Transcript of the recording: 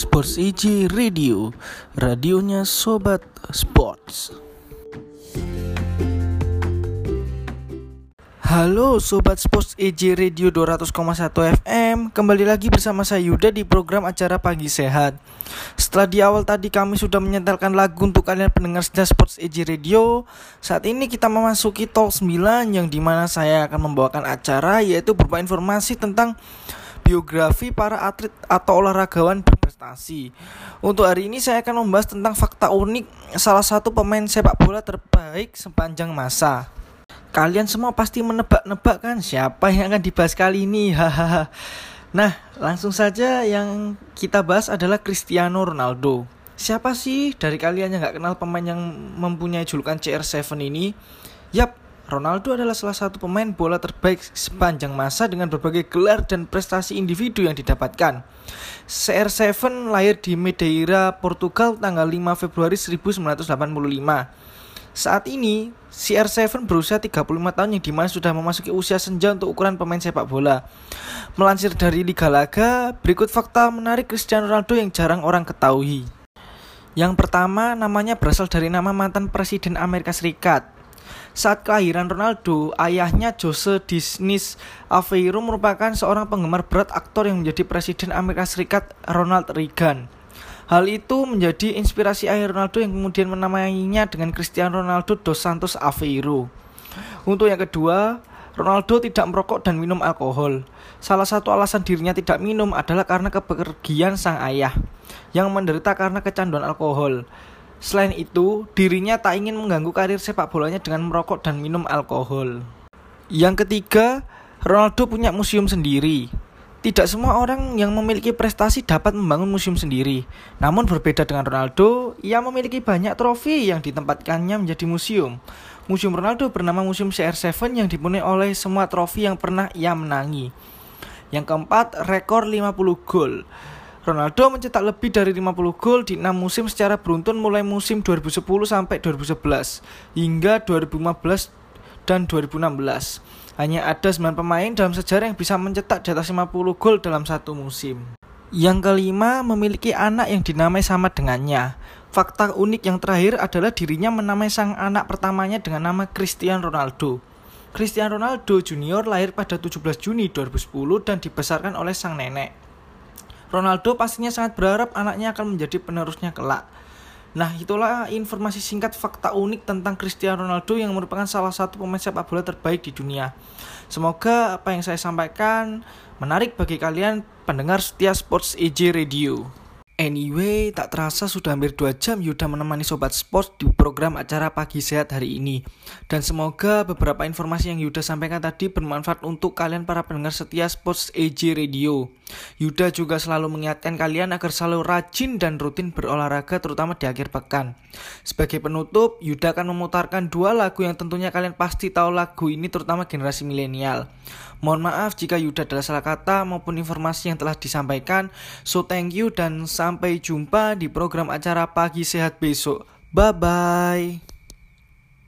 Sports EJ Radio, radionya Sobat Sports. Halo Sobat Sports EJ Radio 200,1 FM Kembali lagi bersama saya Yuda di program acara Pagi Sehat Setelah di awal tadi kami sudah menyetelkan lagu untuk kalian pendengar setia Sports EJ Radio Saat ini kita memasuki talk 9 yang di mana saya akan membawakan acara Yaitu berupa informasi tentang biografi para atlet atau olahragawan berprestasi. Untuk hari ini saya akan membahas tentang fakta unik salah satu pemain sepak bola terbaik sepanjang masa. Kalian semua pasti menebak-nebak kan siapa yang akan dibahas kali ini? Hahaha. Nah, langsung saja yang kita bahas adalah Cristiano Ronaldo. Siapa sih dari kalian yang gak kenal pemain yang mempunyai julukan CR7 ini? Yap, Ronaldo adalah salah satu pemain bola terbaik sepanjang masa dengan berbagai gelar dan prestasi individu yang didapatkan. CR7 lahir di Madeira, Portugal tanggal 5 Februari 1985. Saat ini, CR7 berusia 35 tahun yang di mana sudah memasuki usia senja untuk ukuran pemain sepak bola. Melansir dari Liga Laga, berikut fakta menarik Cristiano Ronaldo yang jarang orang ketahui. Yang pertama, namanya berasal dari nama mantan Presiden Amerika Serikat, saat kelahiran Ronaldo, ayahnya Jose Disnis Aveiro merupakan seorang penggemar berat aktor yang menjadi Presiden Amerika Serikat Ronald Reagan. Hal itu menjadi inspirasi ayah Ronaldo yang kemudian menamainya dengan Cristiano Ronaldo dos Santos Aveiro. Untuk yang kedua, Ronaldo tidak merokok dan minum alkohol. Salah satu alasan dirinya tidak minum adalah karena kepergian sang ayah yang menderita karena kecanduan alkohol. Selain itu, dirinya tak ingin mengganggu karir sepak bolanya dengan merokok dan minum alkohol. Yang ketiga, Ronaldo punya museum sendiri. Tidak semua orang yang memiliki prestasi dapat membangun museum sendiri. Namun berbeda dengan Ronaldo, ia memiliki banyak trofi yang ditempatkannya menjadi museum. Museum Ronaldo bernama Museum CR7 yang dipenuhi oleh semua trofi yang pernah ia menangi. Yang keempat, rekor 50 gol. Ronaldo mencetak lebih dari 50 gol di 6 musim secara beruntun mulai musim 2010 sampai 2011 hingga 2015 dan 2016. Hanya ada 9 pemain dalam sejarah yang bisa mencetak di atas 50 gol dalam satu musim. Yang kelima, memiliki anak yang dinamai sama dengannya. Fakta unik yang terakhir adalah dirinya menamai sang anak pertamanya dengan nama Cristiano Ronaldo. Cristiano Ronaldo Junior lahir pada 17 Juni 2010 dan dibesarkan oleh sang nenek. Ronaldo pastinya sangat berharap anaknya akan menjadi penerusnya kelak. Nah, itulah informasi singkat fakta unik tentang Cristiano Ronaldo yang merupakan salah satu pemain sepak bola terbaik di dunia. Semoga apa yang saya sampaikan menarik bagi kalian pendengar setia Sports EJ Radio. Anyway, tak terasa sudah hampir 2 jam Yuda menemani Sobat Sports di program acara Pagi Sehat hari ini. Dan semoga beberapa informasi yang Yuda sampaikan tadi bermanfaat untuk kalian para pendengar setia Sports EJ Radio. Yuda juga selalu mengingatkan kalian agar selalu rajin dan rutin berolahraga terutama di akhir pekan. Sebagai penutup, Yuda akan memutarkan dua lagu yang tentunya kalian pasti tahu lagu ini terutama generasi milenial. Mohon maaf jika Yuda adalah salah kata maupun informasi yang telah disampaikan. So thank you dan sampai jumpa di program acara Pagi Sehat besok. Bye bye.